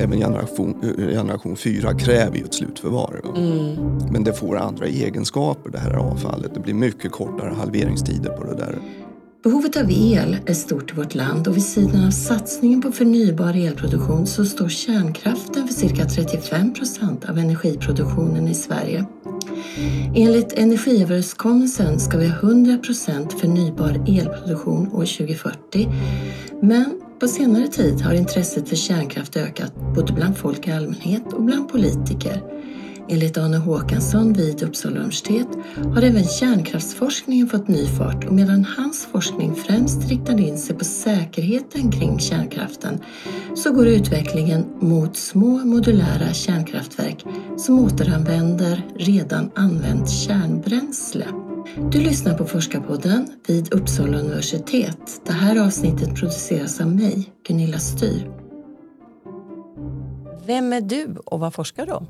även generation, generation 4 kräver ju ett slutförvar. Mm. Men det får andra egenskaper det här avfallet. Det blir mycket kortare halveringstider på det där. Behovet av el är stort i vårt land och vid sidan av satsningen på förnybar elproduktion så står kärnkraften för cirka 35 procent av energiproduktionen i Sverige. Enligt energiöverenskommelsen ska vi ha 100 procent förnybar elproduktion år 2040 men på senare tid har intresset för kärnkraft ökat både bland folk i allmänhet och bland politiker. Enligt Arne Håkansson vid Uppsala universitet har även kärnkraftsforskningen fått ny fart och medan hans forskning främst riktade in sig på säkerheten kring kärnkraften så går utvecklingen mot små modulära kärnkraftverk som återanvänder redan använt kärnbränsle. Du lyssnar på Forskarpodden vid Uppsala universitet. Det här avsnittet produceras av mig, Gunilla Styr. Vem är du och vad forskar du om?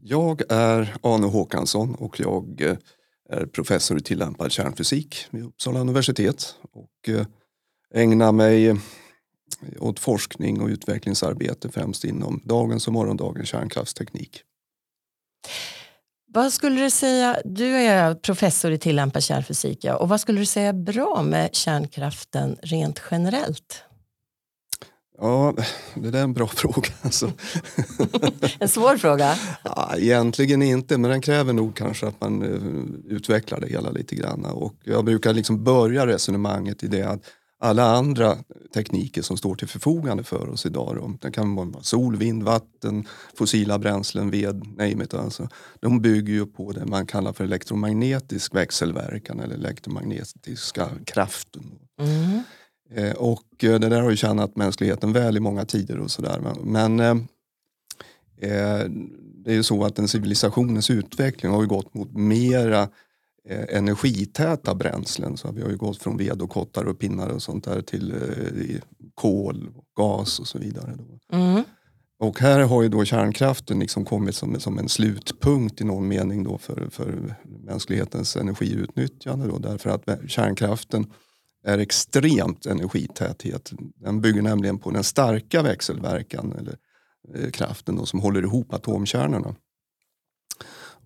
Jag är Arne Håkansson och jag eh, är professor i tillämpad kärnfysik vid Uppsala universitet och eh, ägnar mig åt forskning och utvecklingsarbete främst inom dagens och morgondagens kärnkraftsteknik. Vad skulle du säga, du är professor i tillämpad kärnfysik ja, och vad skulle du säga är bra med kärnkraften rent generellt? Ja, det där är en bra fråga. Alltså. en svår fråga? Ja, egentligen inte, men den kräver nog kanske att man uh, utvecklar det hela lite grann. Och jag brukar liksom börja resonemanget i det att alla andra tekniker som står till förfogande för oss idag, då, det kan vara sol, vind, vatten, fossila bränslen, ved, name it, alltså, de bygger ju på det man kallar för elektromagnetisk växelverkan eller elektromagnetiska kraften. Mm. Eh, och eh, det där har ju tjänat mänskligheten väl i många tider och sådär. Men eh, eh, det är ju så att den civilisationens utveckling har ju gått mot mera eh, energitäta bränslen. Så vi har ju gått från ved och kottar och pinnar och sånt där till eh, kol, gas och så vidare. Mm. Och här har ju då kärnkraften liksom kommit som, som en slutpunkt i någon mening då för, för mänsklighetens energiutnyttjande. Då, därför att kärnkraften är extremt energitäthet. Den bygger nämligen på den starka växelverkan eller eh, kraften då, som håller ihop atomkärnorna.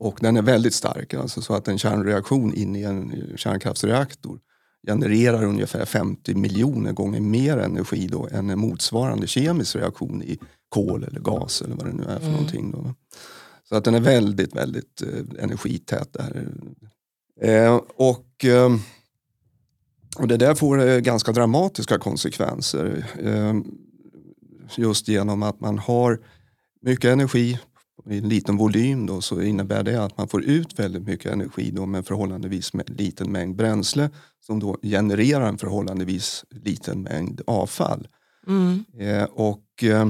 Och den är väldigt stark, alltså så att en kärnreaktion in i en kärnkraftsreaktor genererar ungefär 50 miljoner gånger mer energi då än en motsvarande kemisk reaktion i kol eller gas eller vad det nu är för mm. någonting. Då. Så att den är väldigt, väldigt eh, energität. Där. Eh, och... Eh, och det där får eh, ganska dramatiska konsekvenser. Eh, just genom att man har mycket energi i en liten volym då, så innebär det att man får ut väldigt mycket energi då med förhållandevis liten mängd bränsle som då genererar en förhållandevis liten mängd avfall. Mm. Eh, och, eh,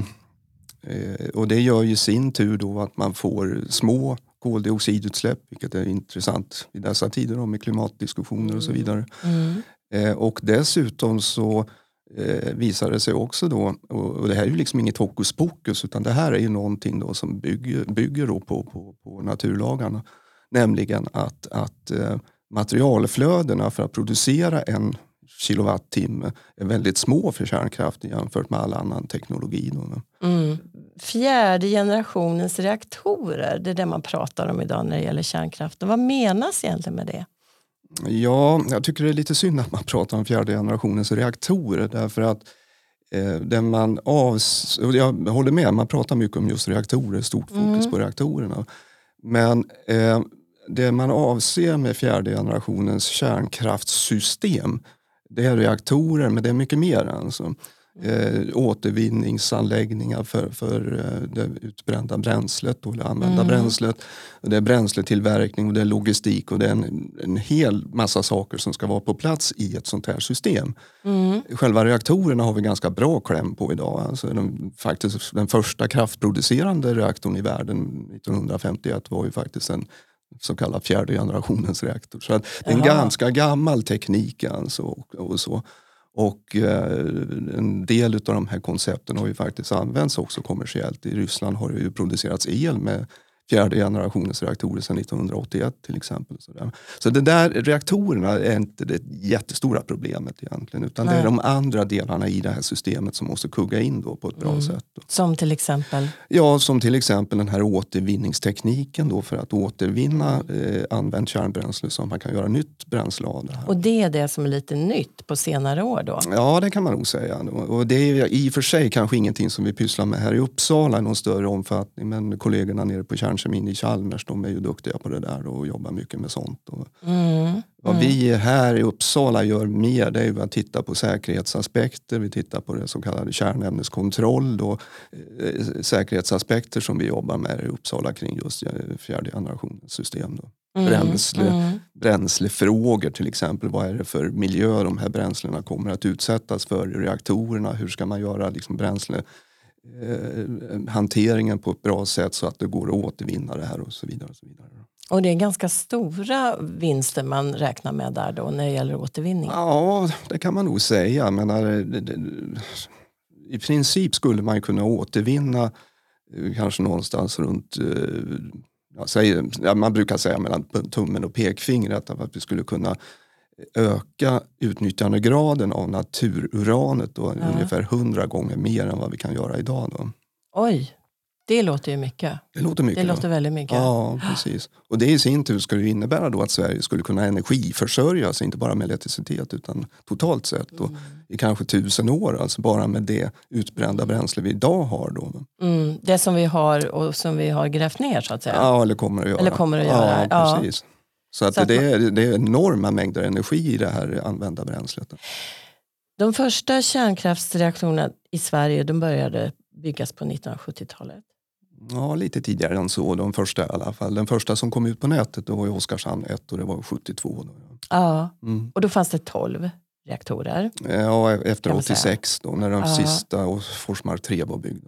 och det gör ju sin tur då att man får små koldioxidutsläpp, vilket är intressant i dessa tider då, med klimatdiskussioner och så vidare. Mm. Eh, och dessutom så eh, visar det sig också då, och det här är ju liksom inget hokus pokus utan det här är ju någonting då som bygger, bygger då på, på, på naturlagarna. Nämligen att, att eh, materialflödena för att producera en kilowattimme är väldigt små för kärnkraften jämfört med all annan teknologi. Då. Mm. Fjärde generationens reaktorer, det är det man pratar om idag när det gäller kärnkraften. Vad menas egentligen med det? Ja, jag tycker det är lite synd att man pratar om fjärde generationens reaktorer därför att eh, den man avs jag håller med, man pratar mycket om just reaktorer, stort fokus mm. på reaktorerna. Men eh, det man avser med fjärde generationens kärnkraftssystem det är reaktorer, men det är mycket mer. Alltså eh, återvinningsanläggningar för, för eh, det utbrända bränslet, då, eller använda mm. bränslet. Det är bränsletillverkning och det är logistik och det är en, en hel massa saker som ska vara på plats i ett sånt här system. Mm. Själva reaktorerna har vi ganska bra kläm på idag. Alltså den, faktiskt, den första kraftproducerande reaktorn i världen 1951 var ju faktiskt en så kallad fjärde generationens reaktor. Så det är en ganska gammal teknik alltså. Och, och så. Och eh, en del av de här koncepten har ju faktiskt använts också kommersiellt. I Ryssland har det ju producerats el med fjärde generationens reaktorer sedan 1981 till exempel. Så, så det där reaktorerna är inte det jättestora problemet egentligen utan Nej. det är de andra delarna i det här systemet som måste kugga in då på ett bra mm. sätt. Då. Som till exempel? Ja, som till exempel den här återvinningstekniken då för att återvinna eh, använt kärnbränsle så man kan göra nytt bränsle av det. Och det är det som är lite nytt på senare år då? Ja, det kan man nog säga. Och det är i och för sig kanske ingenting som vi pysslar med här i Uppsala i någon större omfattning men kollegorna nere på kärnkemin i Chalmers de är ju duktiga på det där och jobbar mycket med sånt. Och mm. Vad vi här i Uppsala gör mer det är att titta på säkerhetsaspekter. Vi tittar på det så kallade kärnämneskontroll och eh, säkerhetsaspekter som vi jobbar med i Uppsala kring just fjärde generationens system. Då. Mm, Bränsle, mm. Bränslefrågor till exempel. Vad är det för miljö de här bränslena kommer att utsättas för i reaktorerna? Hur ska man göra liksom bränslehanteringen eh, på ett bra sätt så att det går att återvinna det här och så vidare. Och så vidare. Och det är ganska stora vinster man räknar med där då när det gäller återvinning? Ja, det kan man nog säga. Men I princip skulle man kunna återvinna eh, kanske någonstans runt eh, säger, man brukar säga mellan tummen och pekfingret att vi skulle kunna öka utnyttjandegraden av natururanet då, ja. ungefär hundra gånger mer än vad vi kan göra idag. Då. Oj, det låter ju mycket. Det låter mycket. Det låter väldigt mycket. Ja, precis. Och det i sin tur skulle innebära då att Sverige skulle kunna energiförsörja sig, inte bara med elektricitet utan totalt sett mm. i kanske tusen år, alltså bara med det utbrända bränsle vi idag har. Då. Mm, det som vi har och som vi har grävt ner så att säga? Ja, eller kommer att göra. Eller kommer att göra. Ja, precis. Ja. Så, att, så att det, är, det är enorma mängder energi i det här använda bränslet. De första kärnkraftsreaktorerna i Sverige de började byggas på 1970-talet. Ja, lite tidigare än så. De första i alla fall. Den första som kom ut på nätet då var i Oskarshamn 1 och det var 72. Då. Ja, mm. och då fanns det 12 reaktorer. Ja, efter 86 då, när den ja. sista och Forsmark 3 var byggd.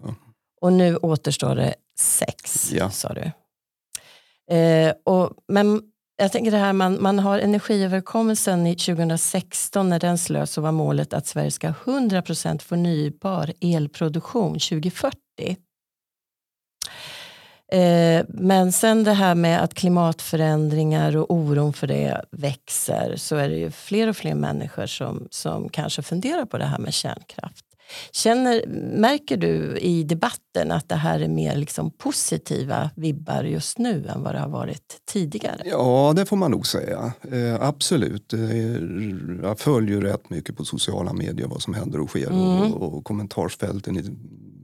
Och nu återstår det sex, ja. sa du. Eh, och, men jag tänker det här, man, man har energiöverkommelsen i 2016, när den slöts så var målet att Sverige ska ha 100% förnybar elproduktion 2040. Eh, men sen det här med att klimatförändringar och oron för det växer så är det ju fler och fler människor som, som kanske funderar på det här med kärnkraft. Känner, märker du i debatten att det här är mer liksom positiva vibbar just nu än vad det har varit tidigare? Ja, det får man nog säga. Eh, absolut. jag följer rätt mycket på sociala medier vad som händer och sker mm. och, och kommentarsfälten i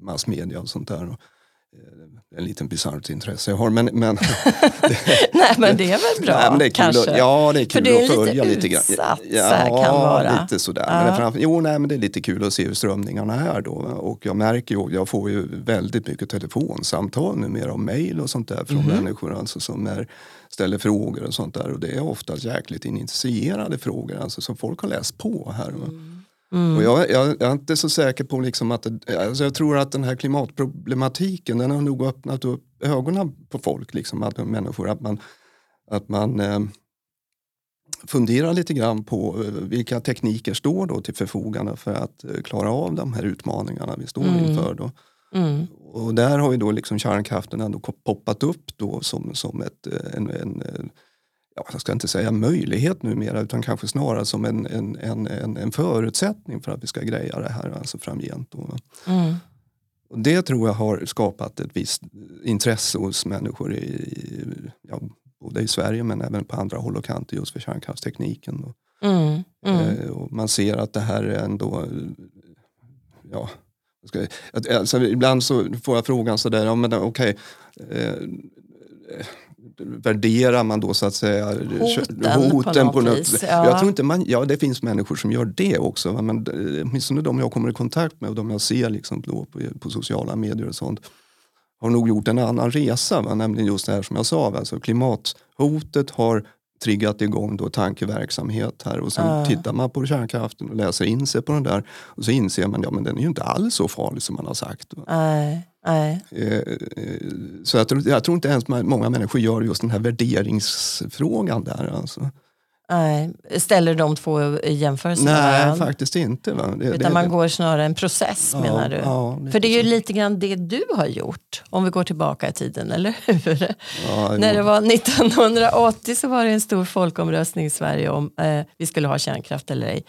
massmedia och sånt där. En liten bisarrt intresse jag har. Men, men nej men det är väl bra nej, det är kanske? Att, ja det är kul det är att följa lite grann. Utsatt, ja, kan vara. lite sådär. Ja. Men framför, jo nej men det är lite kul att se hur strömningarna är då. Och jag märker ju, jag får ju väldigt mycket telefonsamtal numera och mejl och sånt där från mm människor alltså, som är, ställer frågor och sånt där. Och det är ofta jäkligt initierade frågor alltså, som folk har läst på här. Mm. Mm. Och jag, jag, jag, är inte så säker på liksom att, alltså jag tror att den här klimatproblematiken den har nog öppnat upp ögonen på folk, liksom, att människor, att man, att man eh, funderar lite grann på eh, vilka tekniker står då till förfogande för att eh, klara av de här utmaningarna vi står mm. inför. Då. Mm. Och där har ju då liksom kärnkraften ändå poppat upp då som, som ett, eh, en, en ja, jag ska inte säga möjlighet numera utan kanske snarare som en, en, en, en förutsättning för att vi ska greja det här alltså framgent. Mm. Och det tror jag har skapat ett visst intresse hos människor i, ja, både i Sverige men även på andra håll och kanter just för kärnkraftstekniken. Mm. Mm. Eh, och man ser att det här är ändå ja, alltså, ibland så får jag frågan sådär, ja, men okej, okay, eh, värderar man då så att säga hoten, hoten på på något vis. Ja. Jag tror inte man, ja det finns människor som gör det också. Men åtminstone de jag kommer i kontakt med och de jag ser liksom då på, på sociala medier och sånt har nog gjort en annan resa. Va? Nämligen just det här som jag sa, alltså klimathotet har triggat igång då tankeverksamhet här och sen uh. tittar man på kärnkraften och läser in sig på den där och så inser man ja men den är ju inte alls så farlig som man har sagt. Uh. Nej. Eh, så jag tror, jag tror inte ens många människor gör just den här värderingsfrågan där. Alltså. Nej, ställer de två i jämförelse med Nej, varandra? faktiskt inte. Va? Det, Utan det, man går snarare en process Ja, menar du? ja, För det är ju lite grann det du har gjort, om vi går tillbaka i tiden, eller hur? ja, När det var 1980 så var det en stor folkomröstning i Sverige om eh, vi skulle ha kärnkraft eller ej.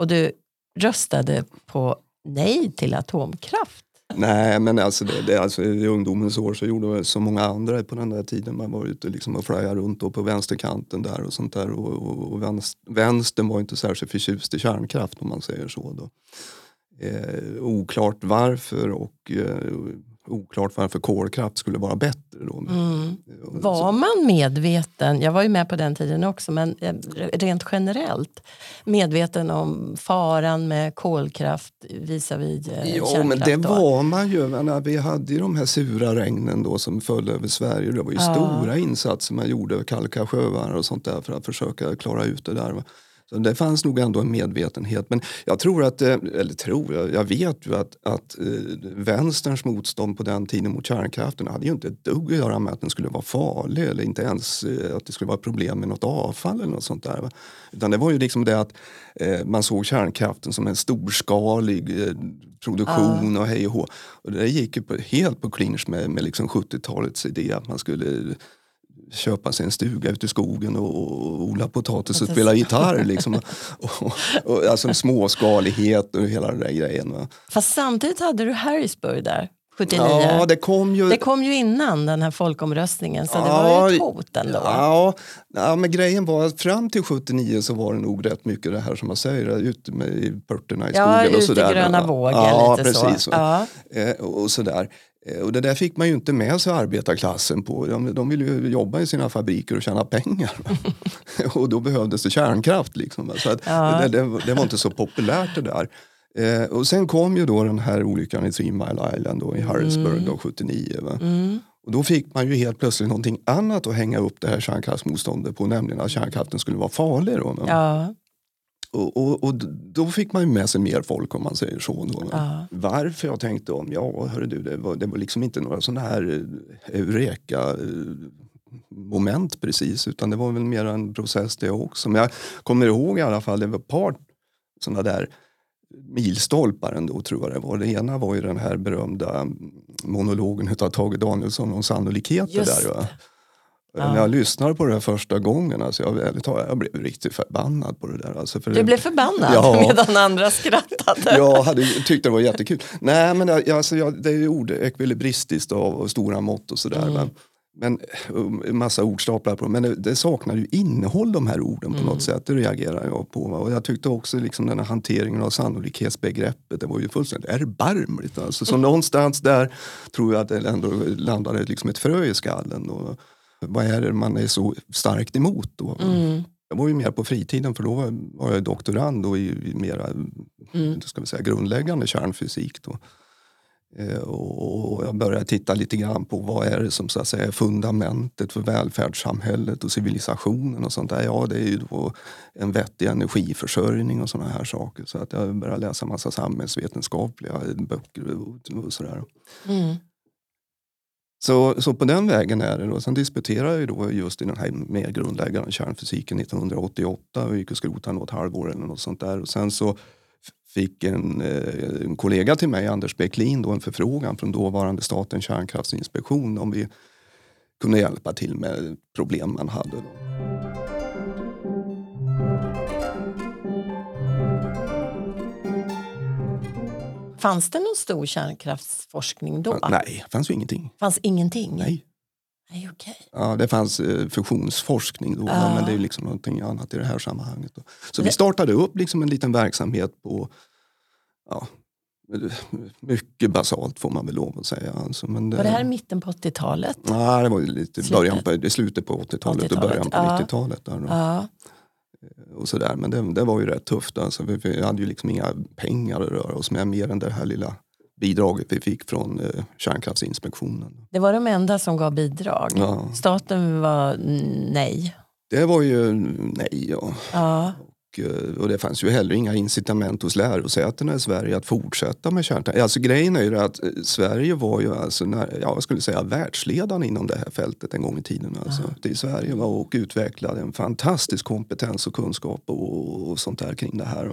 Och du röstade på nej till atomkraft. Nej, men alltså, det, det, alltså, i ungdomens år så gjorde jag som många andra på den där tiden. Man var ute liksom och flöjade runt på vänsterkanten där och sånt där. Och, och, och vänster, vänstern var inte särskilt förtjust i kärnkraft om man säger så. Då. Eh, oklart varför och eh, oklart varför kolkraft skulle vara bättre. Då. Mm. Var man medveten, jag var ju med på den tiden också, men eh, rent generellt medveten om faran med kolkraft visavi eh, Ja, kärnkraft? men det då? var man ju. Menar, vi hade ju de här sura regnen då som föll över Sverige. Det var ju Ja. stora insatser man gjorde, kalka sjöar och sånt där för att försöka klara ut det där. Så det fanns nog ändå en medvetenhet. Men jag tror att, eh, eller tror, jag, jag vet ju att, att eh, vänsterns motstånd på den tiden mot kärnkraften hade ju inte ett dugg att göra med att den skulle vara farlig eller inte ens eh, att det skulle vara problem med något avfall eller något sånt där. Va? Utan det var ju liksom det att man såg kärnkraften som en storskalig produktion och hej och hå. Och det gick ju på, helt på clinch med, med liksom 70-talets idé att man skulle köpa sig en stuga ute i skogen och, och odla potatis och spela gitarr. Liksom. och, och, och, alltså småskalighet och hela den där grejen. Va? Fast samtidigt hade du Harrisburg där, 79. Ja, det kom ju... Det kom ju innan den här folkomröstningen så det Ja, var ju ett hot ändå. Ja, ja, men grejen var att fram till 79 så var det nog rätt mycket det här som man säger, ute med i pörterna i Ja, skogen och ute sådär. i gröna vågen ja, lite precis, så. Ja. Eh, och sådär. Eh, Och det där fick man ju inte med sig arbetarklassen på. De, de ville ju jobba i sina fabriker och tjäna pengar. och då behövdes det kärnkraft. Liksom. Så att Ja. det, det, det var inte så populärt det där. Eh, och sen kom ju då den här olyckan i Three Mile Island då, i Harrisburg då, 79. Va? Mm. Och då fick man ju helt plötsligt någonting annat att hänga upp det här kärnkraftsmotståndet på, nämligen att kärnkraften skulle vara farlig. Då? Ja. Och, och, och då fick man ju med sig mer folk om man säger så. Då. Ja. Varför jag tänkte om, ja hörru du, det var, det var liksom inte några sådana här eh, eureka eh, moment precis utan det var väl mer en process det också. Men jag kommer ihåg i alla fall, det var ett par sådana där milstolpar ändå tror jag det var. Det ena var ju den här berömda monologen av Tage Danielsson om sannolikheter. Just där, va? Det. När jag lyssnade på det här första gången, alltså jag, ärligt jag blev riktigt förbannad på det där. Alltså för Du blev förbannad Ja. medan andra skrattade. jag hade tyckte det var jättekul. Nej men jag, alltså, jag, det är ju ord, ekvilibristiskt av, av stora mått och sådär. Men, men um, en massa ordstaplar på men det, det saknar ju innehåll de här orden på något sätt. Det reagerar jag på. Och jag tyckte också liksom den här hanteringen av sannolikhetsbegreppet, det var ju fullständigt erbarmligt. Alltså. Så någonstans där tror jag att det ändå landade liksom ett frö i skallen. Och, vad är det man är så starkt emot då? Mm. Jag var ju mer på fritiden för då var, jag doktorand då i, mera Mm. ska vi säga, grundläggande kärnfysik. Då. Eh, och, och jag började titta lite grann på vad är det som så att säga, är fundamentet för välfärdssamhället och civilisationen och sånt där. Ja, det är ju då en vettig energiförsörjning och sådana här saker. Så att jag började läsa massa samhällsvetenskapliga böcker och, och sådär. Mm. Så, så på den vägen är det. Då. Sen disputerade jag ju då just i den här mer grundläggande kärnfysiken 1988 och gick och skrotade något halvår eller något sånt där. Och sen så fick en, eh, en kollega till mig, Anders Bäcklin, då en förfrågan från dåvarande Statens kärnkraftsinspektion om vi kunde hjälpa till med problem man hade. Då. Fanns det någon stor kärnkraftsforskning då? Nej, det fanns ju ingenting. Fanns ingenting? Nej. Nej okej. Ja, det fanns eh, fusionsforskning då, Ja. men det är liksom någonting annat i det här sammanhanget. Då. Så Det- vi startade upp liksom en liten verksamhet på ja, mycket basalt får man väl lov att säga. Alltså, men Var det här mitten på 80-talet? Nej, det var lite Slutet? början på, det slutet på 80-talet och 80-talet, början på ja. 90-talet. Där då. Ja. Och sådär. Men det, det var ju rätt tufft. Alltså, vi, vi hade ju liksom inga pengar att röra oss med mer än det här lilla bidraget vi fick från eh, Kärnkraftsinspektionen. Det var de enda som gav bidrag. Ja. Staten var nej. Det var ju nej. Ja. Ja. Eh, och det fanns ju heller inga incitament hos lärosätena i Sverige att fortsätta med kärnkraft. Alltså grejen är ju att eh, Sverige var ju alltså, när, ja, jag skulle säga världsledande inom det här fältet en gång i tiden. Alltså. Det Sverige var och utvecklade en fantastisk kompetens och kunskap och, och sånt där kring det här.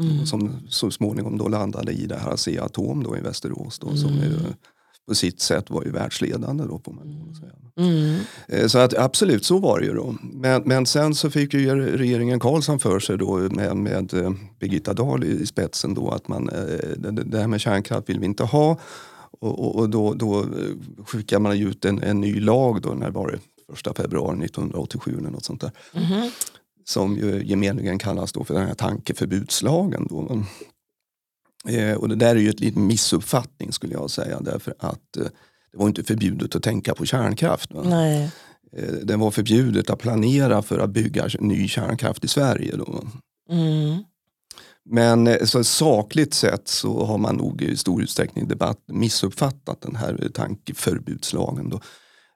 Mm. Som så småningom då landade i det här Asea-Atom då i Västerås. Då, mm. som är, på sitt sätt var ju världsledande då får man säga. Mm. Eh, så att absolut så var det ju då. Men, men sen så fick ju regeringen Karlsson för sig då med, med eh, Birgitta Dahl i spetsen då att man, eh, det, det här med kärnkraft vill vi inte ha. Och, och, och då, då skickade man ut en, en ny lag då, när var det? Första februari 1987 eller något sånt där. Mm. Som ju gemenligen kallas då för den här tankeförbudslagen. Då. Eh, och det där är ju ett liten missuppfattning skulle jag säga därför att eh, det var inte förbjudet att tänka på kärnkraft. Nej. Eh, det var förbjudet att planera för att bygga ny kärnkraft i Sverige. Då. Mm. Men eh, så sakligt sett så har man nog i stor utsträckning debatt missuppfattat den här tankeförbudslagen. Då.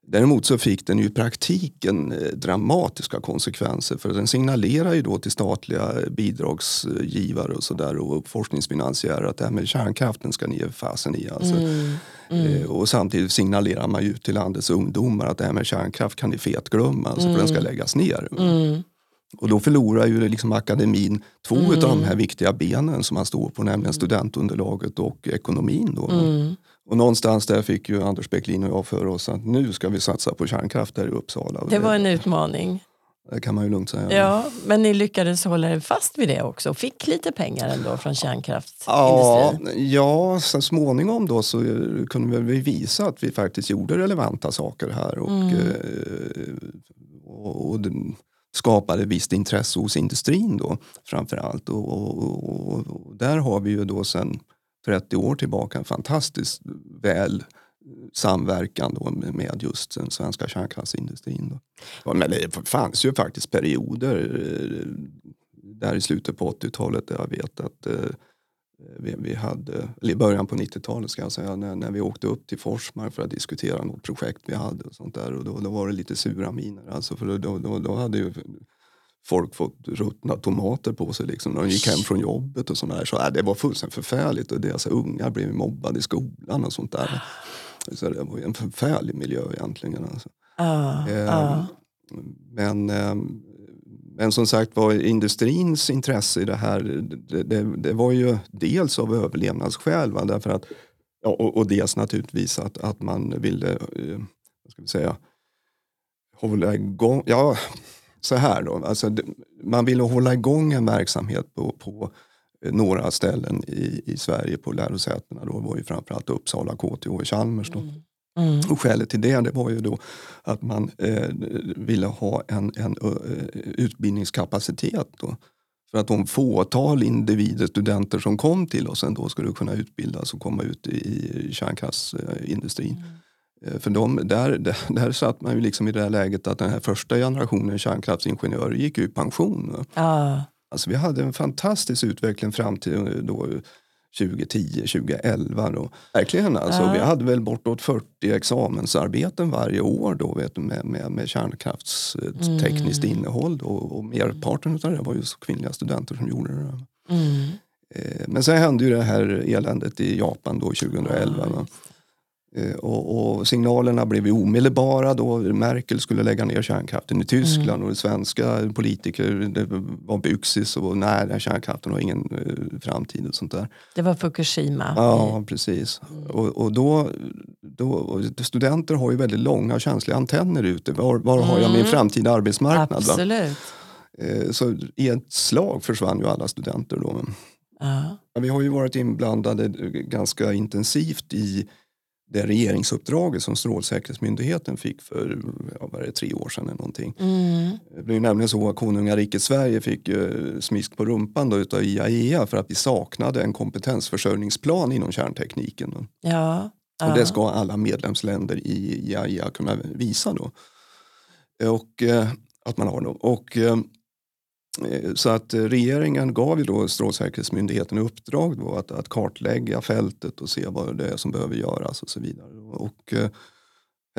Däremot så fick den ju i praktiken eh, dramatiska konsekvenser för den signalerar ju då till statliga bidragsgivare och sådär och forskningsfinansiärer att det här med kärnkraften ska ni ge fasen i. Alltså. Mm. Mm. Eh, och samtidigt signalerar man ju till landets ungdomar att det här med kärnkraft kan ni fetglömma, alltså, mm. för den ska mm. läggas ner. Mm. Och då förlorar ju liksom akademin två mm. av de här viktiga benen som man står på, nämligen studentunderlaget och ekonomin. Då. Och någonstans där fick ju Anders Bäcklin och jag för oss att nu ska vi satsa på kärnkraft där i Uppsala. Det var en utmaning. Det kan man ju lugnt säga. Ja, men ni lyckades hålla er fast vid det också och fick lite pengar ändå från kärnkraftsindustrin? Ja, ja så småningom då så kunde vi visa att vi faktiskt gjorde relevanta saker här. Och, mm. Eh, och, och skapade visst intresse hos industrin då framförallt. Och, och, och, där har vi ju då sedan 30 år tillbaka en fantastiskt väl samverkan då med just den svenska kärnkraftsindustrin. Då. Ja, men det fanns ju faktiskt perioder eh, där i slutet på 80-talet där jag vet att eh, vi, vi, hade, eller i början på 90-talet ska jag säga, när, när vi åkte upp till Forsmark för att diskutera något projekt vi hade och sånt där och då, då var det lite sura miner. Alltså för då, då, då hade ju folk fått ruttna tomater på sig liksom, när de gick hem från jobbet och sådär. Så, äh, det var fullständigt förfärligt och deras ungar blev mobbade i skolan och sånt där. Så det var en förfärlig miljö egentligen. Alltså. Uh, uh. Men, eh, men som sagt var industrins intresse i det här, det, det, det var ju dels av överlevnadsskäl. Va? Därför att, och, och dels naturligtvis att, att man ville, eh, vad ska vi säga, hålla igång, ja så här då, alltså, man ville hålla igång en verksamhet på, på eh, några ställen i, i Sverige på lärosätena. Då var ju framförallt Uppsala, KTH och Chalmers. Då. Mm. Mm. Och skälet till det, det var ju då att man eh, ville ha en, en uh, utbildningskapacitet. Då. För att de fåtal individer, studenter som kom till oss ändå skulle kunna utbildas och komma ut i, i kärnkraftsindustrin. Mm. Eh, för de, där, där, där satt man ju liksom i det här läget att den här första generationen kärnkraftsingenjörer gick i pension. Ah. Alltså vi hade en fantastisk utveckling fram till då 2010, 2011. Då. Verkligen alltså. Ah. Vi hade väl bortåt 40 examensarbeten varje år då, vet du, med, med, med kärnkraftstekniskt mm. innehåll. Då, och merparten av det var ju kvinnliga studenter som gjorde det. Mm. Eh, men sen hände ju det här eländet i Japan då 2011. Ah. Eh, och, och, signalerna blev omedelbara då Merkel skulle lägga ner kärnkraften i Tyskland mm. och svenska politiker det var byxis och nej, den kärnkraften har ingen uh, framtid och sånt där. Det var Fukushima. Ja, precis. Mm. Och, och, då, då, studenter har ju väldigt långa och känsliga antenner ute. Var, var har jag min mm. framtida arbetsmarknad? Absolut. Uh, så i ett slag försvann ju alla studenter då. Ja. Vi har ju varit inblandade ganska intensivt i det regeringsuppdraget som Strålsäkerhetsmyndigheten fick för ja, var det, tre år sedan. Eller någonting. Mm. Det blev nämligen så att konungariket Sverige fick uh, smisk på rumpan då utav IAEA för att vi saknade en kompetensförsörjningsplan inom kärntekniken. Ja. Och det ska alla medlemsländer i IAEA kunna visa då. Och uh, att man har då. Och, Eh, så att eh, regeringen gav ju då Strålsäkerhetsmyndigheten uppdrag då att, att kartlägga fältet och se vad det är som behöver göras och så vidare. Och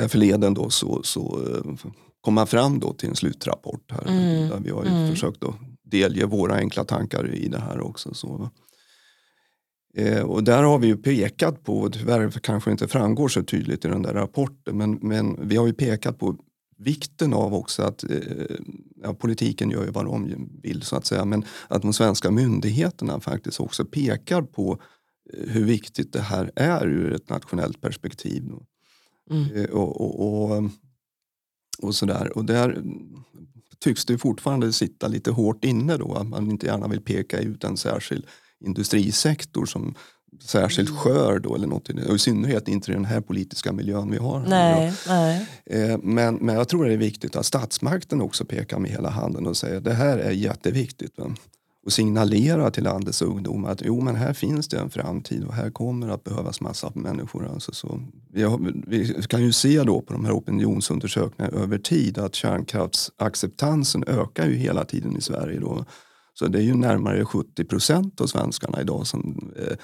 eh, förleden då så, så eh, kom man fram då till en slutrapport här. Mm. Där vi har mm. försökt att delge våra enkla tankar i det här också. Så. Eh, och där har vi ju pekat på, tyvärr kanske inte framgår så tydligt i den där rapporten, men, men vi har ju pekat på vikten av också att eh, ja, politiken gör ju vad de vill så att säga, men att de svenska myndigheterna faktiskt också pekar på eh, hur viktigt det här är ur ett nationellt perspektiv. Mm. Eh, och, och, och, och, sådär. Och där tycks det fortfarande sitta lite hårt inne då, att man inte gärna vill peka ut en särskild industrisektor som särskilt mm. skör då eller något. Och i synnerhet inte i den här politiska miljön vi har. Nej, nej. Eh, men, men jag tror det är viktigt att statsmakten också pekar med hela handen och säger det här är jätteviktigt. Va? Och signalera till landets ungdomar att jo men här finns det en framtid och här kommer att behövas massa människor. Alltså, så vi, har, vi kan ju se då på de här opinionsundersökningarna över tid att kärnkraftsacceptansen ökar ju hela tiden i Sverige. Då. Så det är ju närmare 70 procent av svenskarna idag som eh,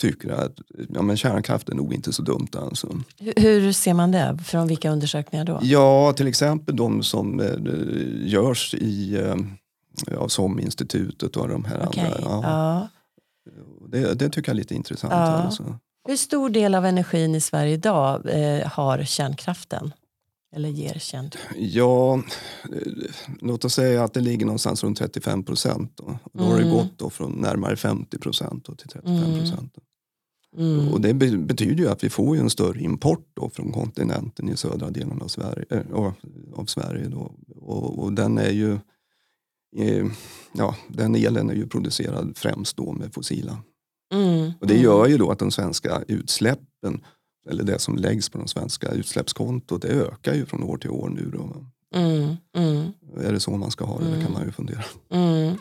tycker att ja, men kärnkraft är nog inte så dumt. Alltså. Hur ser man det? Från vilka undersökningar då? Ja, till exempel de som eh, görs i eh, ja, som institutet och de här okay. andra. Ja. ja. Det, det, tycker jag är lite intressant. Ja. Alltså. Hur stor del av energin i Sverige idag eh, har kärnkraften? Eller ger känd? Ja, låt oss säga att det ligger någonstans runt 35 procent. Då. då mm. har det mm. gått då från närmare 50 procent till 35 procent. Mm. mm. Och det betyder ju att vi får en större import då från kontinenten i södra delen av Sverige. Äh, av Sverige då. Och, och, den är ju eh, ja, den elen är ju producerad främst då med fossila. Mm. Och det gör ju då att de svenska utsläppen eller det som läggs på de svenska utsläppskontot, det ökar ju från år till år nu. Då. Mm, mm. Är det så man ska ha det? Mm. Det kan man ju fundera. Mm.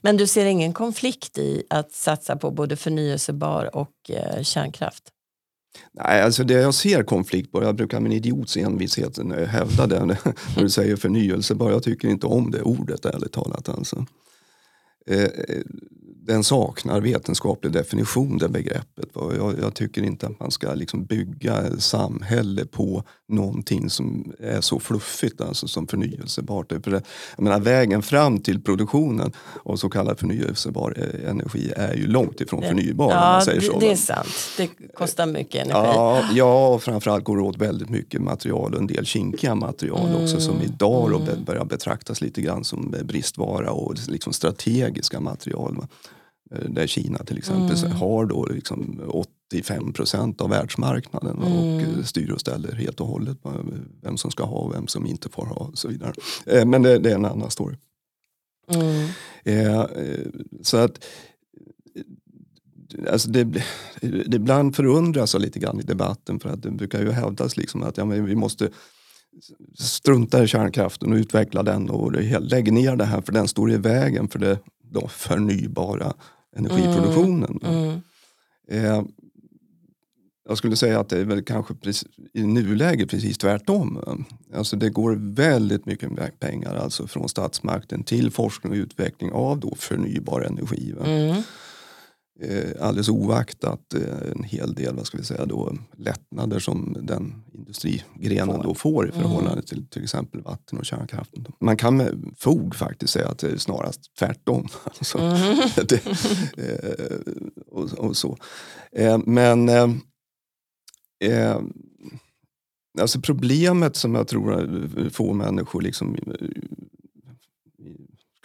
Men du ser ingen konflikt i att satsa på både förnyelsebar och eh, kärnkraft? Nej, alltså det jag ser konflikt på, jag brukar en idiots envishet hävda det när du säger förnyelsebar. Jag tycker inte om det ordet ärligt talat. Alltså. Eh, eh den saknar vetenskaplig definition, det begreppet. Jag, jag, tycker inte att man ska liksom bygga samhälle på någonting som är så fluffigt alltså som förnyelsebart. För det, jag menar, vägen fram till produktionen av så kallad förnyelsebar energi är ju långt ifrån förnybar. Ja, man säger så. det är sant. Det kostar mycket energi. Ja, ja och framförallt går det åt väldigt mycket material och en del kinkiga material mm, också som idag mm. börjar betraktas lite grann som bristvara och liksom strategiska material. Eh, där Kina till exempel mm. har då liksom 85 procent av världsmarknaden mm. och eh, styr och ställer helt och hållet vem som ska ha och vem som inte får ha och så vidare. Eh, men det, det är en annan story. Mm. så att alltså det, det ibland förundras jag lite grann i debatten för att det brukar ju hävdas liksom att ja, men vi måste strunta i kärnkraften och utveckla den och lägga ner det här för den står i vägen för det då förnybara energiproduktionen. Mm. Mm. Eh, jag skulle säga att det är väl kanske precis, i nuläget precis tvärtom. Alltså det går väldigt mycket pengar alltså från statsmakten till forskning och utveckling av då förnybar energi. Mm eh, alldeles oaktat eh, en hel del vad ska vi säga då, lättnader som den industrigrenen då får i förhållande mm. till till exempel vatten och kärnkraften. Man kan med fog faktiskt säga att det är snarast tvärtom. Alltså, mm. det, eh, och, och, så. Eh, men alltså problemet som jag tror få människor liksom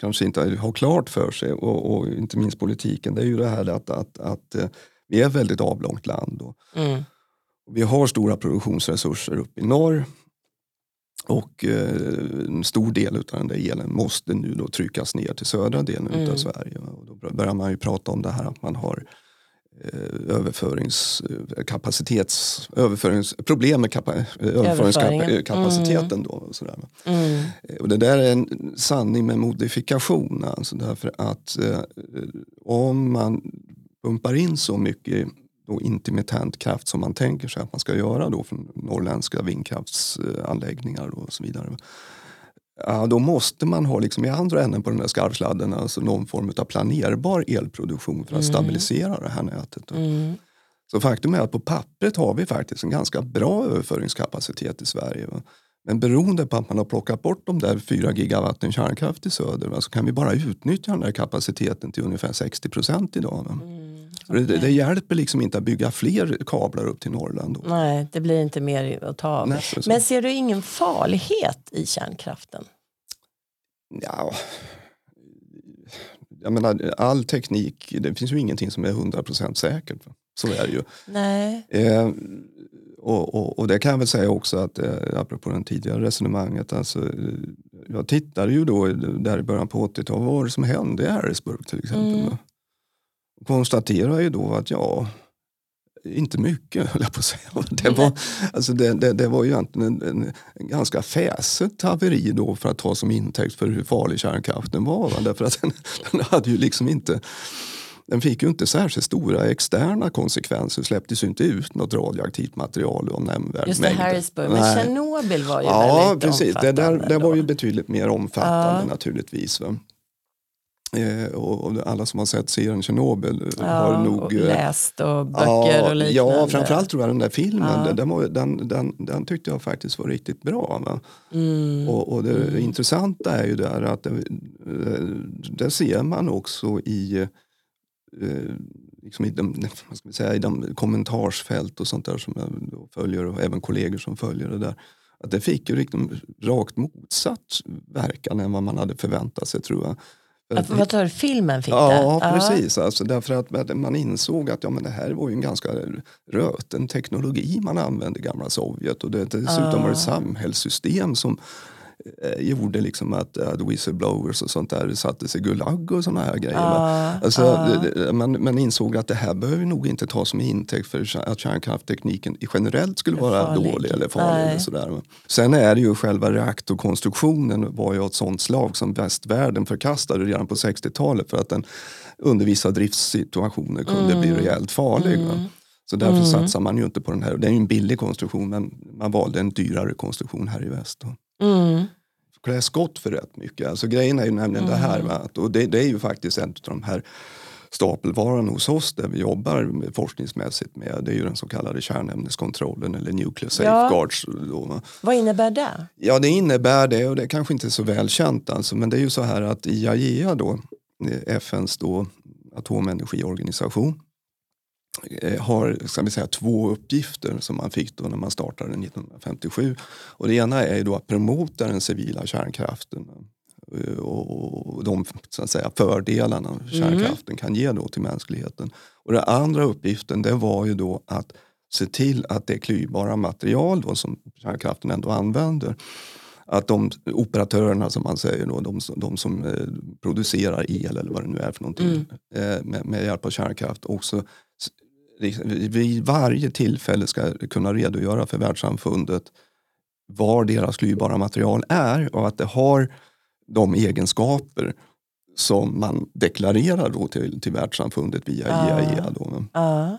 kanske inte har klart för sig och, och, inte minst politiken, det är ju det här att, att, att eh, vi är ett väldigt avlångt land. Och, mm. Vi har stora produktionsresurser uppe i norr och eh, en stor del av den där elen måste nu då tryckas ner till södra delen mm. av Sverige. Och då börjar man ju prata om det här att man har överföringskapacitets, eh, överföringsproblem med kapa, överföringskapaciteten. Mm. Då, och sådär. Mm. Eh, och det där är en sanning med modifikation. Alltså därför att eh, om man pumpar in så mycket då intermittent kraft som man tänker sig att man ska göra då från norrländska vindkraftsanläggningar och så vidare ja, då måste man ha liksom i andra änden på den där skarvsladden alltså någon form av planerbar elproduktion för att mm. stabilisera det här nätet. Mm. Så faktum är att på pappret har vi faktiskt en ganska bra överföringskapacitet i Sverige. Men beroende på att man har plockat bort de där 4 gigawatten kärnkraft i söder va, så kan vi bara utnyttja den där kapaciteten till ungefär 60 procent idag. Mm, Det, okej. det hjälper liksom inte att bygga fler kablar upp till Norrland. Då. Nej, det blir inte mer att ta av. Nej, Men ser du ingen farlighet i kärnkraften? Ja, jag menar, all teknik, det finns ju ingenting som är 100% säkert. Så är det ju. Nej. Eh, och, och, och det kan jag väl säga också att, eh, apropå det tidigare resonemanget, alltså, eh, jag tittade ju då där i början på 80-talet, vad var det som hände i Harrisburg till exempel? Mm. Konstaterar ju då att ja, inte mycket höll jag på att säga. Det var, alltså det, det, det var ju egentligen en, en, ganska fäset haveri då för att ta som intäkt för hur farlig kärnkraften var. Va? Därför att den, den hade ju liksom inte den fick ju inte särskilt stora externa konsekvenser, släpptes ju inte ut något radioaktivt material av nämnvärd Just det. Harrisburg. Men. Tjernobyl var ju Ja, väldigt precis. Det, där, omfattande det var då. ju betydligt mer omfattande Ja. naturligtvis. Va? Eh, och, och alla som har sett serien Tjernobyl eh, ja, har nog... och eh, läst och böcker och liknande. Ja, framförallt tror jag den där filmen, Ja. den, var, den, den, den tyckte jag faktiskt var riktigt bra. Mm. Och, och det intressanta är ju där att det, det ser man också i, eh, liksom i, de, säga, i de kommentarsfält och sånt där som jag följer och även kollegor som följer det där. Att det fick ju liksom rakt motsatt verkan än vad man hade förväntat sig tror jag. Att, att- vad tar filmen fick det? Ja, precis. Alltså, därför att man insåg att ja, men det här var ju en ganska röten teknologi man använde i gamla Sovjet. Och det dessutom var det ett samhällssystem som eh, gjorde liksom att, att whistleblowers och sånt där sattes i Gulag och såna här grejer. Ja, Alltså, det- man, man insåg att det här behöver nog inte tas som intäkt för att kärnkrafttekniken generellt skulle vara farlig. dålig eller farlig. Eller sådär. Sen är det ju själva reaktorkonstruktionen var ju ett sånt slag som västvärlden förkastade redan på 60-talet för att den under vissa driftssituationer kunde bli rejält farlig. Va? Så därför satsar man ju inte på den här. Det är ju en billig konstruktion men man valde en dyrare konstruktion här i väst. Då Mm. klä skott för rätt mycket. Alltså grejen är ju nämligen det här. Va? Att- Och det, det är ju faktiskt en av de här stapelvarorna hos oss där vi jobbar med, forskningsmässigt med. Det är ju den så kallade kärnämneskontrollen eller nuclear safeguards. Va? Vad innebär det? Ja det innebär det och det är kanske inte är så väl känt alltså, men det är ju så här att IAEA då, eh, FNs då atomenergiorganisation har ska vi säga, två uppgifter som man fick då när man startade 1957. Och det ena är då att promota den civila kärnkraften eh, och de så att säga, fördelarna kärnkraften kan ge då till mänskligheten. Och den andra uppgiften det var ju då att se till att det klyvbara material då som kärnkraften ändå använder att de operatörerna som man säger, då, de, som- de som eh, producerar el eller vad det nu är för någonting eh, med, med hjälp av kärnkraft också vid varje tillfälle ska kunna redogöra för världssamfundet var deras klyvbara material är och att det har de egenskaper som man deklarerar då till, till världssamfundet via Ah. IAEA. Då. Ja.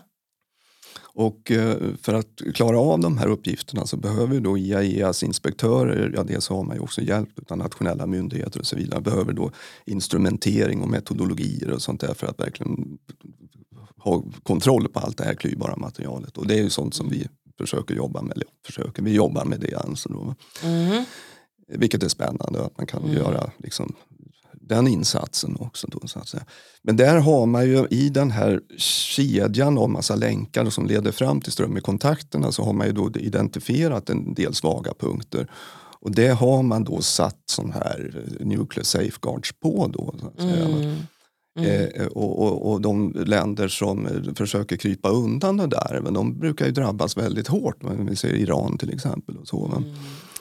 Och eh, för att klara av de här uppgifterna så behöver då IAEAs inspektörer, ja dels har man ju också hjälp av nationella myndigheter och så vidare, behöver då instrumentering och metodologier och sånt där för att verkligen ha kontroll på allt det här klyvbara materialet. Och det är ju sånt som vi försöker jobba med, försöker, vi jobbar med det alltså då. Mm. Vilket är spännande att man kan göra liksom, den insatsen också. Då, så att säga. Men där har man ju i den här kedjan av massa länkar som leder fram till strömmekontakterna så har man ju då identifierat en del svaga punkter. Och det har man då satt sån här nuclear safeguards på. Då, så att säga. Mm. Eh, och, och, och de länder som eh, försöker krypa undan det där, men de brukar ju drabbas väldigt hårt. Men Vi ser Iran till exempel. Och så, va?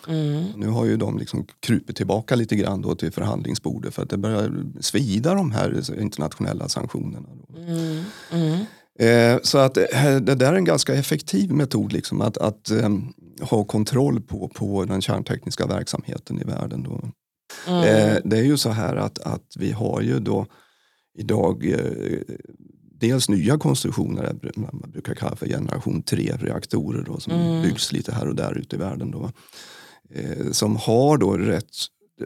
Mm. Nu har ju de liksom krupit tillbaka lite grann då till förhandlingsbordet för att det börjar svida de här internationella sanktionerna. Mm. Mm. Eh, så att eh, det där är en ganska effektiv metod liksom, att, att eh, ha kontroll på, på den kärntekniska verksamheten i världen. Då. Mm. Eh, det är ju så här att, att vi har ju då idag eh, dels nya konstruktioner, det man brukar kalla för generation 3-reaktorer då, som Mm. byggs lite här och där ute i världen. Då, eh, som har då rätt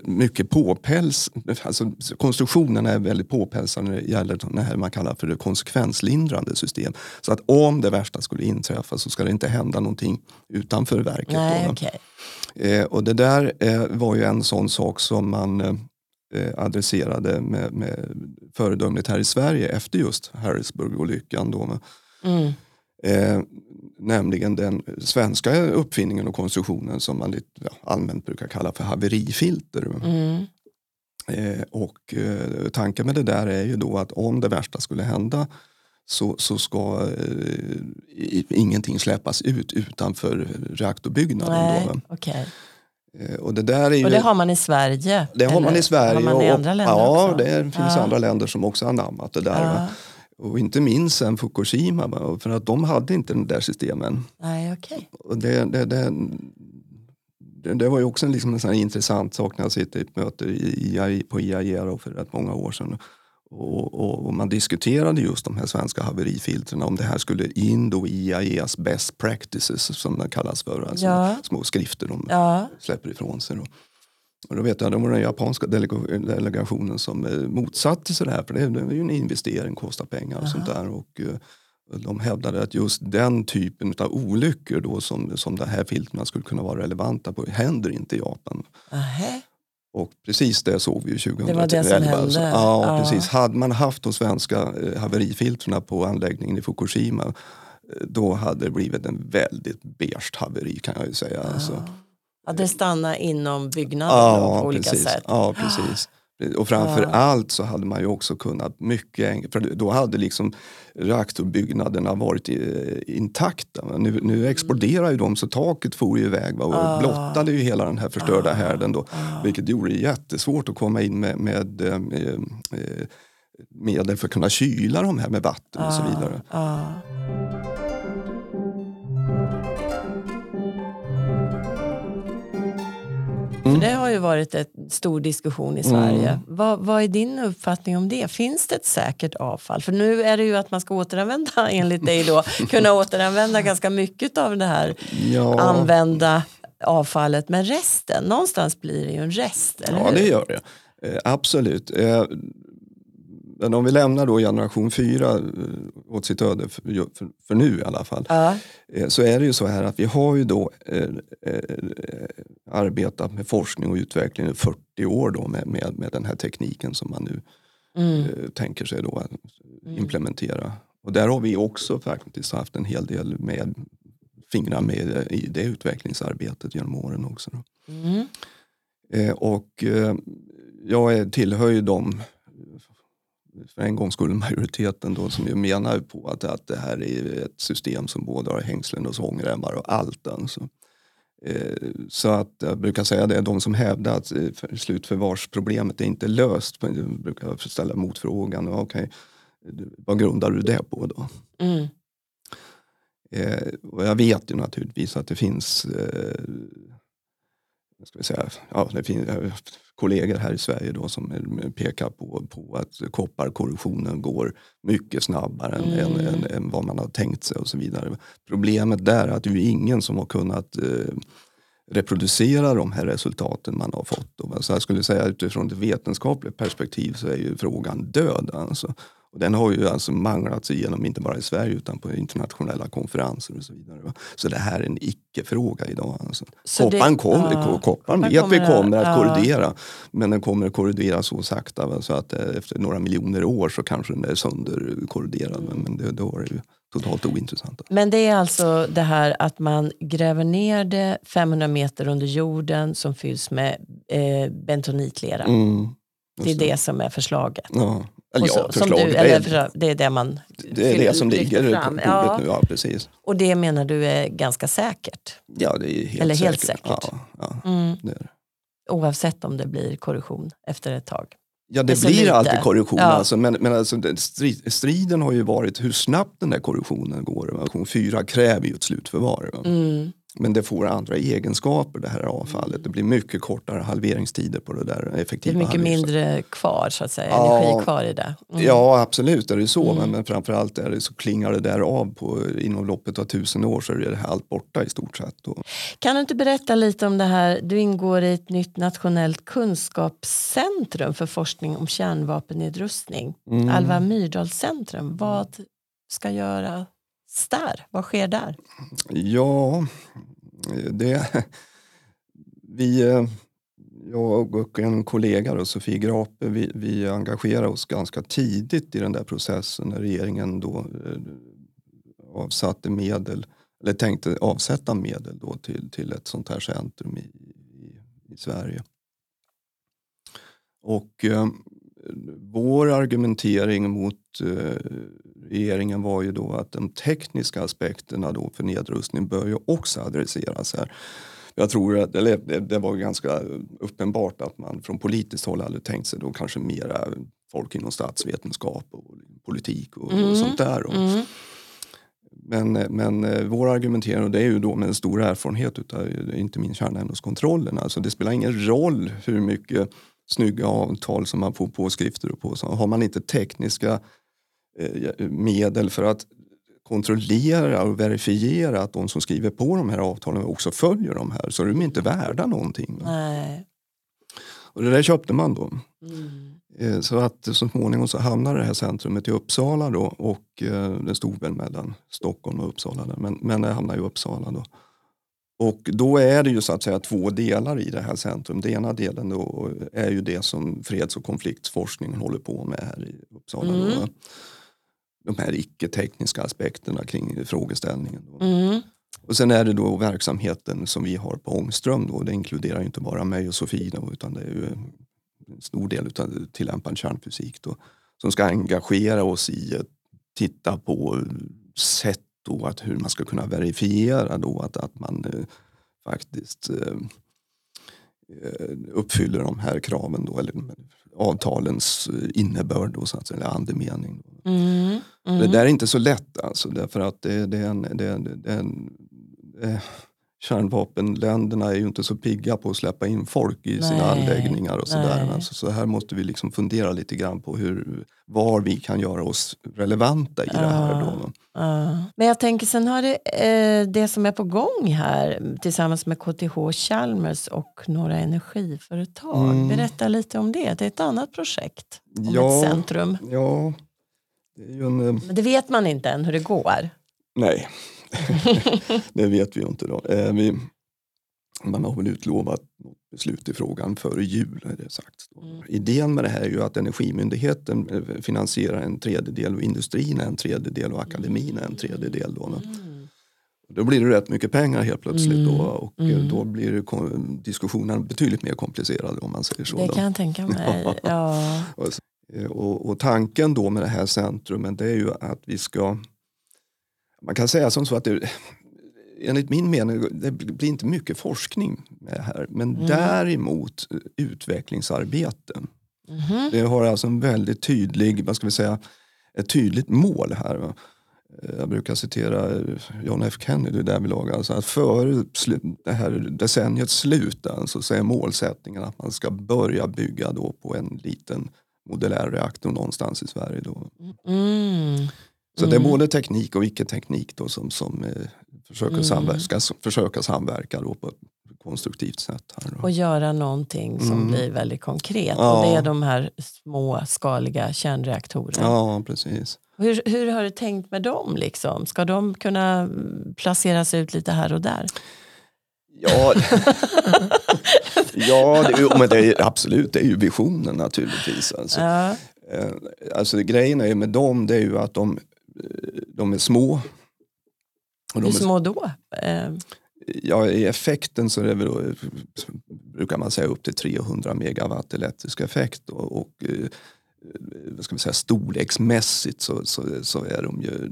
mycket påpäls, alltså konstruktionen är väldigt påpälsad när det gäller det här man kallar för det konsekvenslindrande system. Så att om det värsta skulle inträffa så ska det inte hända någonting utanför verket. Nej, då. Eh, och det där eh, var ju en sån sak som man eh, adresserade med, med föredömligt här i Sverige efter just Harrisburg-olyckan. Då. Mm. Eh, nämligen den svenska uppfinningen och konstruktionen som man lite ja, allmänt brukar kalla för haverifilter. Mm. Eh, och eh, tanken med det där är ju då att om det värsta skulle hända så, så ska eh, i- ingenting släppas ut utanför reaktorbyggnaden. Nej, Då, va? Eh, och det där är ju, Och det har man i Sverige? det har man i Sverige. Har man i och- andra länder ja, också? det finns Ja. andra länder som också har anammat det där. Ja. Och inte minst sen Fukushima, för att de hade inte den där systemen. Nej, okej. Och det, det, det, det, var ju också en, liksom en sån intressant sak när jag sitter i ett möte i, IAI på IAEA för rätt många år sedan. Och, och, och man diskuterade just de här svenska haverifiltren, om det här skulle in då i IAEAs best practices som det kallas för. Alltså Ja. små skrifter de Ja. släpper ifrån sig. Då. Och då vet jag, det var den japanska delega- delegationen som eh, motsatte sig det här, för det, är ju en investering, kostar pengar och sånt där. Och, eh, de hävdade att just den typen av olyckor då som, som de här filtrerna skulle kunna vara relevanta på händer inte i Japan. Nähä. Och precis det såg vi ju 2011. Det var det som hände. Ja, Ja. precis. Hade man haft de svenska eh, haverifiltrerna på anläggningen i Fukushima eh, då hade det blivit en väldigt beige haveri kan jag ju säga. Alltså. Ja, det stannar inom byggnaden då, på olika precis. sätt. Ja, precis. Och framför allt så hade man ju också kunnat mycket för då hade liksom reaktorbyggnaderna varit eh, intakta. Men Nu, nu exploderar ju de så taket for ju iväg va, och Ah. blottade ju hela den här förstörda härden då. Vilket gjorde det jättesvårt att komma in med, med eh, eh, medel för att kunna kyla de här med vatten och så vidare. Mm. Det har ju varit en stor diskussion i Sverige. Vad, vad är din uppfattning om det? Finns det ett säkert avfall? För nu är det ju att man ska återanvända, enligt dig då, kunna återanvända ganska mycket av det här Ja. använda avfallet. Men resten, någonstans blir det ju en rest, eller Ja, hur? det gör det. Eh, absolut. Men om vi lämnar då generation 4 eh, åt sitt öde, för, för, för nu i alla fall, Ja, eh, så är det ju så här att vi har ju då eh, eh, arbetat med forskning och utveckling i 40 år då med, med, med den här tekniken som man nu mm. eh, tänker sig då att implementera. Och där har vi också faktiskt haft en hel del med fingrar med i det utvecklingsarbetet genom åren också. Mm. Och jag tillhör ju dem, för en gång skulle majoriteten då, som ju menar på att, att det här är ett system som både har hängslen och svångremmar och allt. Alltså. Eh, så att jag brukar säga det, de som hävdar att eh, för- slutförvarsproblemet är inte löst, jag brukar ställa motfrågan, okej, vad grundar du det på då? Mm. Eh, och jag vet ju naturligtvis att det finns, eh, ska vi säga, ja, det finns kollegor här i Sverige då som pekar på, på att kopparkorrosionen går mycket snabbare än, Mm. än, än, än vad man har tänkt sig och så vidare. Problemet där är att det är ingen som har kunnat eh, reproducera de här resultaten man har fått. Så jag skulle säga utifrån ett vetenskapligt perspektiv så är ju frågan död. Alltså. Och den har ju alltså manglats igenom, inte bara i Sverige utan på internationella konferenser och så vidare. va. Så det här är en icke-fråga idag. Alltså. Så det- Kopparn, kom, ja, kopparn vet vi kommer- kommer att ja. korrodera. Men den kommer att korrodera så sakta va, så att eh, efter några miljoner år så kanske den är sönderkorroderad. Men, men det, då är det ju totalt ointressant. Men det är alltså det här att man gräver ner det 500 meter under jorden som fylls med eh, bentonitlera. Mm, det är det som är förslaget. ja. Eller så- ja, förslag. du, det, eller är, det är det man det är det som ligger på bordet Ja, nu. Ja, precis. och det menar du är ganska säkert. Ja, det är helt Eller säkert. helt säkert. Ja, ja, Mm. det det. Oavsett om det blir korrosion efter ett tag. Ja, Det blir lite. alltid korruption. Ja. Alltså, men men alltså, den strid, striden har ju varit hur snabbt den där korruptionen går. Version 4 kräver ju ett slutförvar. Va? Mm. Men det får andra egenskaper det här avfallet. Det blir mycket kortare halveringstider på det där Det effektiva är mycket halveringssättet. mindre kvar så att säga, Ja. energi kvar i det. Mm. Ja absolut är det så Mm. men, men framförallt är det så klingar det där av på, inom loppet av tusen år så är det här allt borta i stort sett. Och, Kan du inte berätta lite om det här? Du ingår i ett nytt nationellt kunskapscentrum för forskning om kärnvapennedrustning. Mm. Alva Myrdalscentrum. Vad ska göras där? Vad sker där? Ja, det... Vi, jag och en kollega, då, Sofie Grape, vi, vi engagerade oss ganska tidigt i den där processen när regeringen då eh, avsatte medel, eller tänkte avsätta medel då till, till ett sånt här centrum i, i, i Sverige. Och eh, vår argumentering mot eh, regeringen var ju då att de tekniska aspekterna då för nedrustning bör ju också adresseras här. Jag tror att eller det, det var ganska uppenbart att man från politiskt håll hade tänkt sig då kanske mera folk inom statsvetenskap och politik och, Mm. och sånt där. då. Mm. Men, men eh, vår argumentering, och det är ju då med en stor erfarenhet utav inte minst kärnämneskontrollen, alltså det spelar ingen roll hur mycket snygga avtal som man får påskrifter på. Så har man inte tekniska eh, medel för att kontrollera och verifiera att de som skriver på de här avtalen också följer de här så är de inte värda någonting. Nej. Och det där köpte man då. Mm. Eh, Så att så småningom så hamnade det här centrumet i Uppsala då och eh, det stod väl mellan Stockholm och Uppsala där, men, men det hamnade i Uppsala då. Och då är det ju så att säga två delar i det här centrum. Den ena delen då är ju det som freds och konfliktforskningen håller på med här i Uppsala. Då. Mm. De här icke-tekniska aspekterna kring frågeställningen. Mm. Och sen är det då verksamheten som vi har på Ångström. Då. Det inkluderar inte bara mig och Sofie då, utan det är ju en stor del av tillämpad kärnfysik då, som ska engagera oss i att titta på sätt då att hur man ska kunna verifiera då att, att man eh, faktiskt eh, uppfyller de här kraven då, eller avtalens eh, innebörd då, så att säga, eller andemening. Mm. Mm. Det där är inte så lätt alltså därför att det, det är en, det, det eh, kärnvapenländerna är ju inte så pigga på att släppa in folk i sina Nej, anläggningar och sådär. Alltså, så här måste vi liksom fundera lite grann på hur, var vi kan göra oss relevanta i det här. Då. Ja. Men jag tänker sen har det eh, det som är på gång här tillsammans med KTH Chalmers och några energiföretag. Mm. Berätta lite om det. Det är ett annat projekt om Ja. ett centrum. Ja, det en... eh, Men det vet man inte än hur det går. Nej, det vet vi ju inte. Då. Eh, vi, man har väl utlovat beslut i frågan före jul. Är det sagt. Mm. Idén med det här är ju att Energimyndigheten eh, finansierar en tredjedel och industrin en tredjedel och akademin en tredjedel. Då, då. Mm. då blir det rätt mycket pengar helt plötsligt då, och eh, Mm. då blir diskussionen betydligt mer komplicerad om man säger så. Det då. kan jag tänka mig. Ja. Och, och tanken då med det här centrumet det är ju att vi ska, man kan säga som så att det, enligt min mening, det blir inte mycket forskning med här. Men Mm. däremot eh, utvecklingsarbete. Mhm. Det har alltså en väldigt tydlig, vad ska vi säga, ett tydligt mål här. Eh, Jag brukar citera eh, John F Kennedy därvidlag. Alltså att före det här decenniets slut alltså, så är målsättningen att man ska börja bygga då på en liten modulär reaktor någonstans i Sverige. Då. Mm. Så det är Mm. både teknik och icke-teknik då som, som eh, försöker, Mm. samverka, ska s- försöka samverka då på ett konstruktivt sätt. Här då. Och göra någonting som Mm. blir väldigt konkret. Ja. Och det är de här små skaliga kärnreaktorerna. Ja, precis. Hur, hur har du tänkt med dem? Liksom? Ska de kunna mm, placeras ut lite här och där? Ja, ja det, men det är, absolut, det är ju visionen naturligtvis. Alltså. Ja. Eh, alltså grejen är med dem, det är ju att de, de är små. Och Hur är, små då? Eh, ja, I effekten så är det väl, då, brukar man säga upp till 300 megawatt elektrisk effekt. Och, och eh, vad ska vi säga, storleksmässigt så, så, så är de ju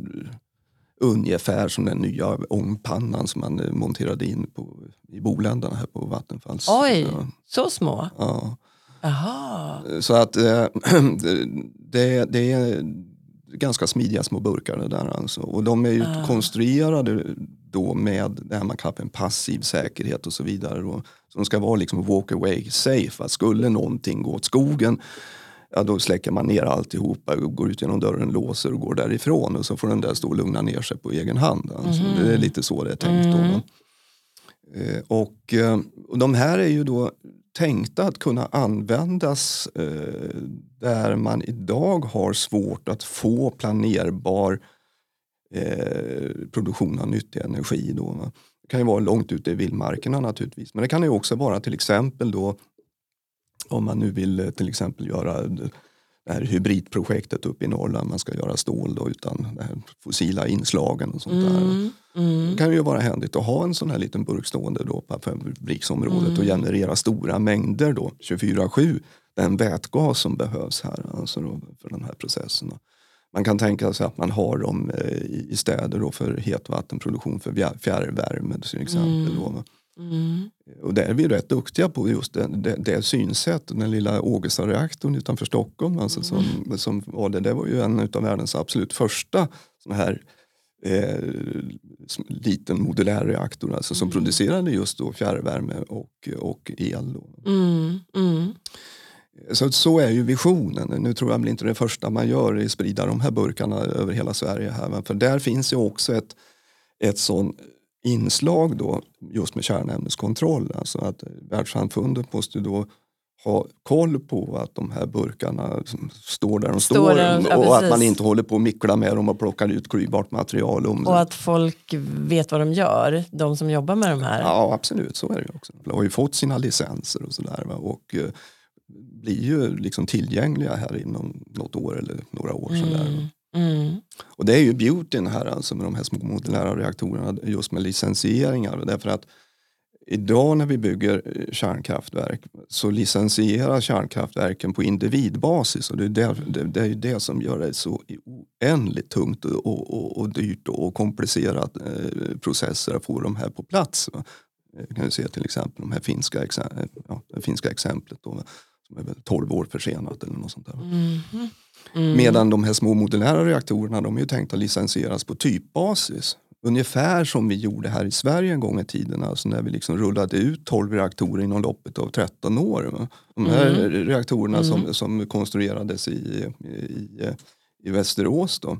ungefär som den nya ångpannan som man eh, monterade in på, i Boländerna här på Vattenfalls. Oj, Ja, så små? ja. Jaha. Så att eh, det, det är ganska smidiga små burkar det där alltså. Och de är ju Ah. konstruerade då med det här man kallar en passiv säkerhet och så vidare. Då. Så de ska vara liksom walk away safe. Att skulle någonting gå åt skogen ja, då släcker man ner alltihopa, går ut genom dörren, låser och går därifrån och så får den där stå och lugna ner sig på egen hand. Alltså, mm. Det är lite så det är tänkt. Då, mm. eh, och, eh, och de här är ju då tänkta att kunna användas eh, där man idag har svårt att få planerbar eh, produktion av nyttig energi. Då. Det kan ju vara långt ute i vildmarkerna naturligtvis. Men det kan ju också vara till exempel då om man nu vill eh, till exempel göra det här hybridprojektet uppe i Norrland, man ska göra stål då, utan de här fossila inslagen och sånt mm, där. Mm. Det kan ju vara händigt att ha en sån här liten burk stående då på fabriksområdet mm. och generera stora mängder då, 24-7, den vätgas som behövs här alltså för den här processen. Man kan tänka sig att man har dem eh, i städer då för hetvattenproduktion för fjärrvärme till exempel. Då. Mm. Och där är vi rätt duktiga på just det, det, det synsättet. Den lilla Ågesta-reaktorn utanför Stockholm alltså som, mm. som var det, det var ju en av världens absolut första såna här eh, liten modulär reaktor alltså, som mm. producerade just då fjärrvärme och, och el. Mm. mm. Så, så är ju visionen. Nu tror jag väl inte det första man gör är att sprida de här burkarna över hela Sverige. här. För där finns ju också ett, ett sån inslag då just med kärnämneskontroll. Alltså att världssamfundet måste då ha koll på att de här burkarna står där de står, står där, och ja, att man inte håller på att mickla med dem och plockar ut klyvbart material. Om och att folk vet vad de gör, de som jobbar med de här. Ja absolut, så är det också. De har ju fått sina licenser och sådär och uh, blir ju liksom tillgängliga här inom något år eller några år. Mm. Sådär. Mm. Och det är ju beautyn här alltså med de här små modulära reaktorerna just med licensieringar. Därför att idag när vi bygger eh, kärnkraftverk så licensierar kärnkraftverken på individbasis och det är det, det, det, är det som gör det så oändligt tungt och, och, och dyrt och komplicerat eh, processer att få de här på plats. Jag kan ju se till exempel de här finska, ja, det finska exemplet då, som är väl 12 år försenat eller något sånt där. Mm. Mm. Medan de här små modulära reaktorerna de är ju tänkta att licensieras på typbasis. Ungefär som vi gjorde här i Sverige en gång i tiden, alltså när vi liksom rullade ut 12 reaktorer inom loppet av 13 år. De här mm. reaktorerna mm. Som, som konstruerades i, i, i Västerås då,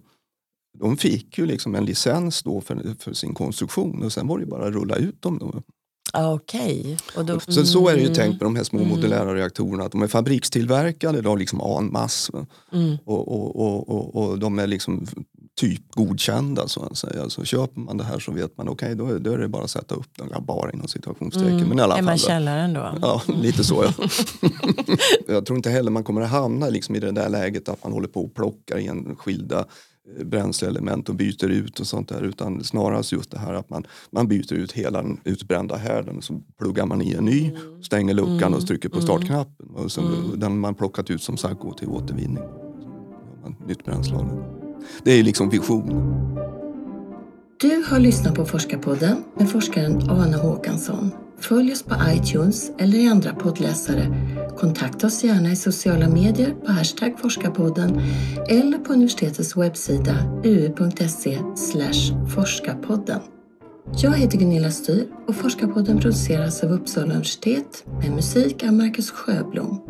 de fick ju liksom en licens då för, för sin konstruktion och sen var det bara att rulla ut dem. Då. Okay. Då, så, så är det ju mm. tänkt med de här små mm. modulära reaktorerna. Att de är fabrikstillverkade, de har liksom en mass. Mm. Och, och, och, och, och de är liksom typ godkända så att säga. Så köper man det här så vet man okej okay, då, då är det bara att sätta upp den, ja, bara inom situationstecken. Mm. Men i alla är man källaren då? Ja, lite så ja. jag tror inte heller man kommer att hamna liksom i det där läget att man håller på och plockar in skilda bränsleelement och byter ut och sånt där utan snarast just det här att man, man byter ut hela den utbrända härden så pluggar man i en ny, mm. stänger luckan mm. och trycker på mm. startknappen och sen, mm. den man plockat ut som sagt går till återvinning. Nytt bränsle Det är liksom visionen. Du har lyssnat på Forskarpodden med forskaren Arne Håkansson. Följ oss på iTunes eller i andra poddläsare. Kontakta oss gärna i sociala medier på hashtag forskarpodden eller på universitetets webbsida uu.se forskarpodden. Jag heter Gunilla Styr och Forskarpodden produceras av Uppsala universitet med musik av Marcus Sjöblom.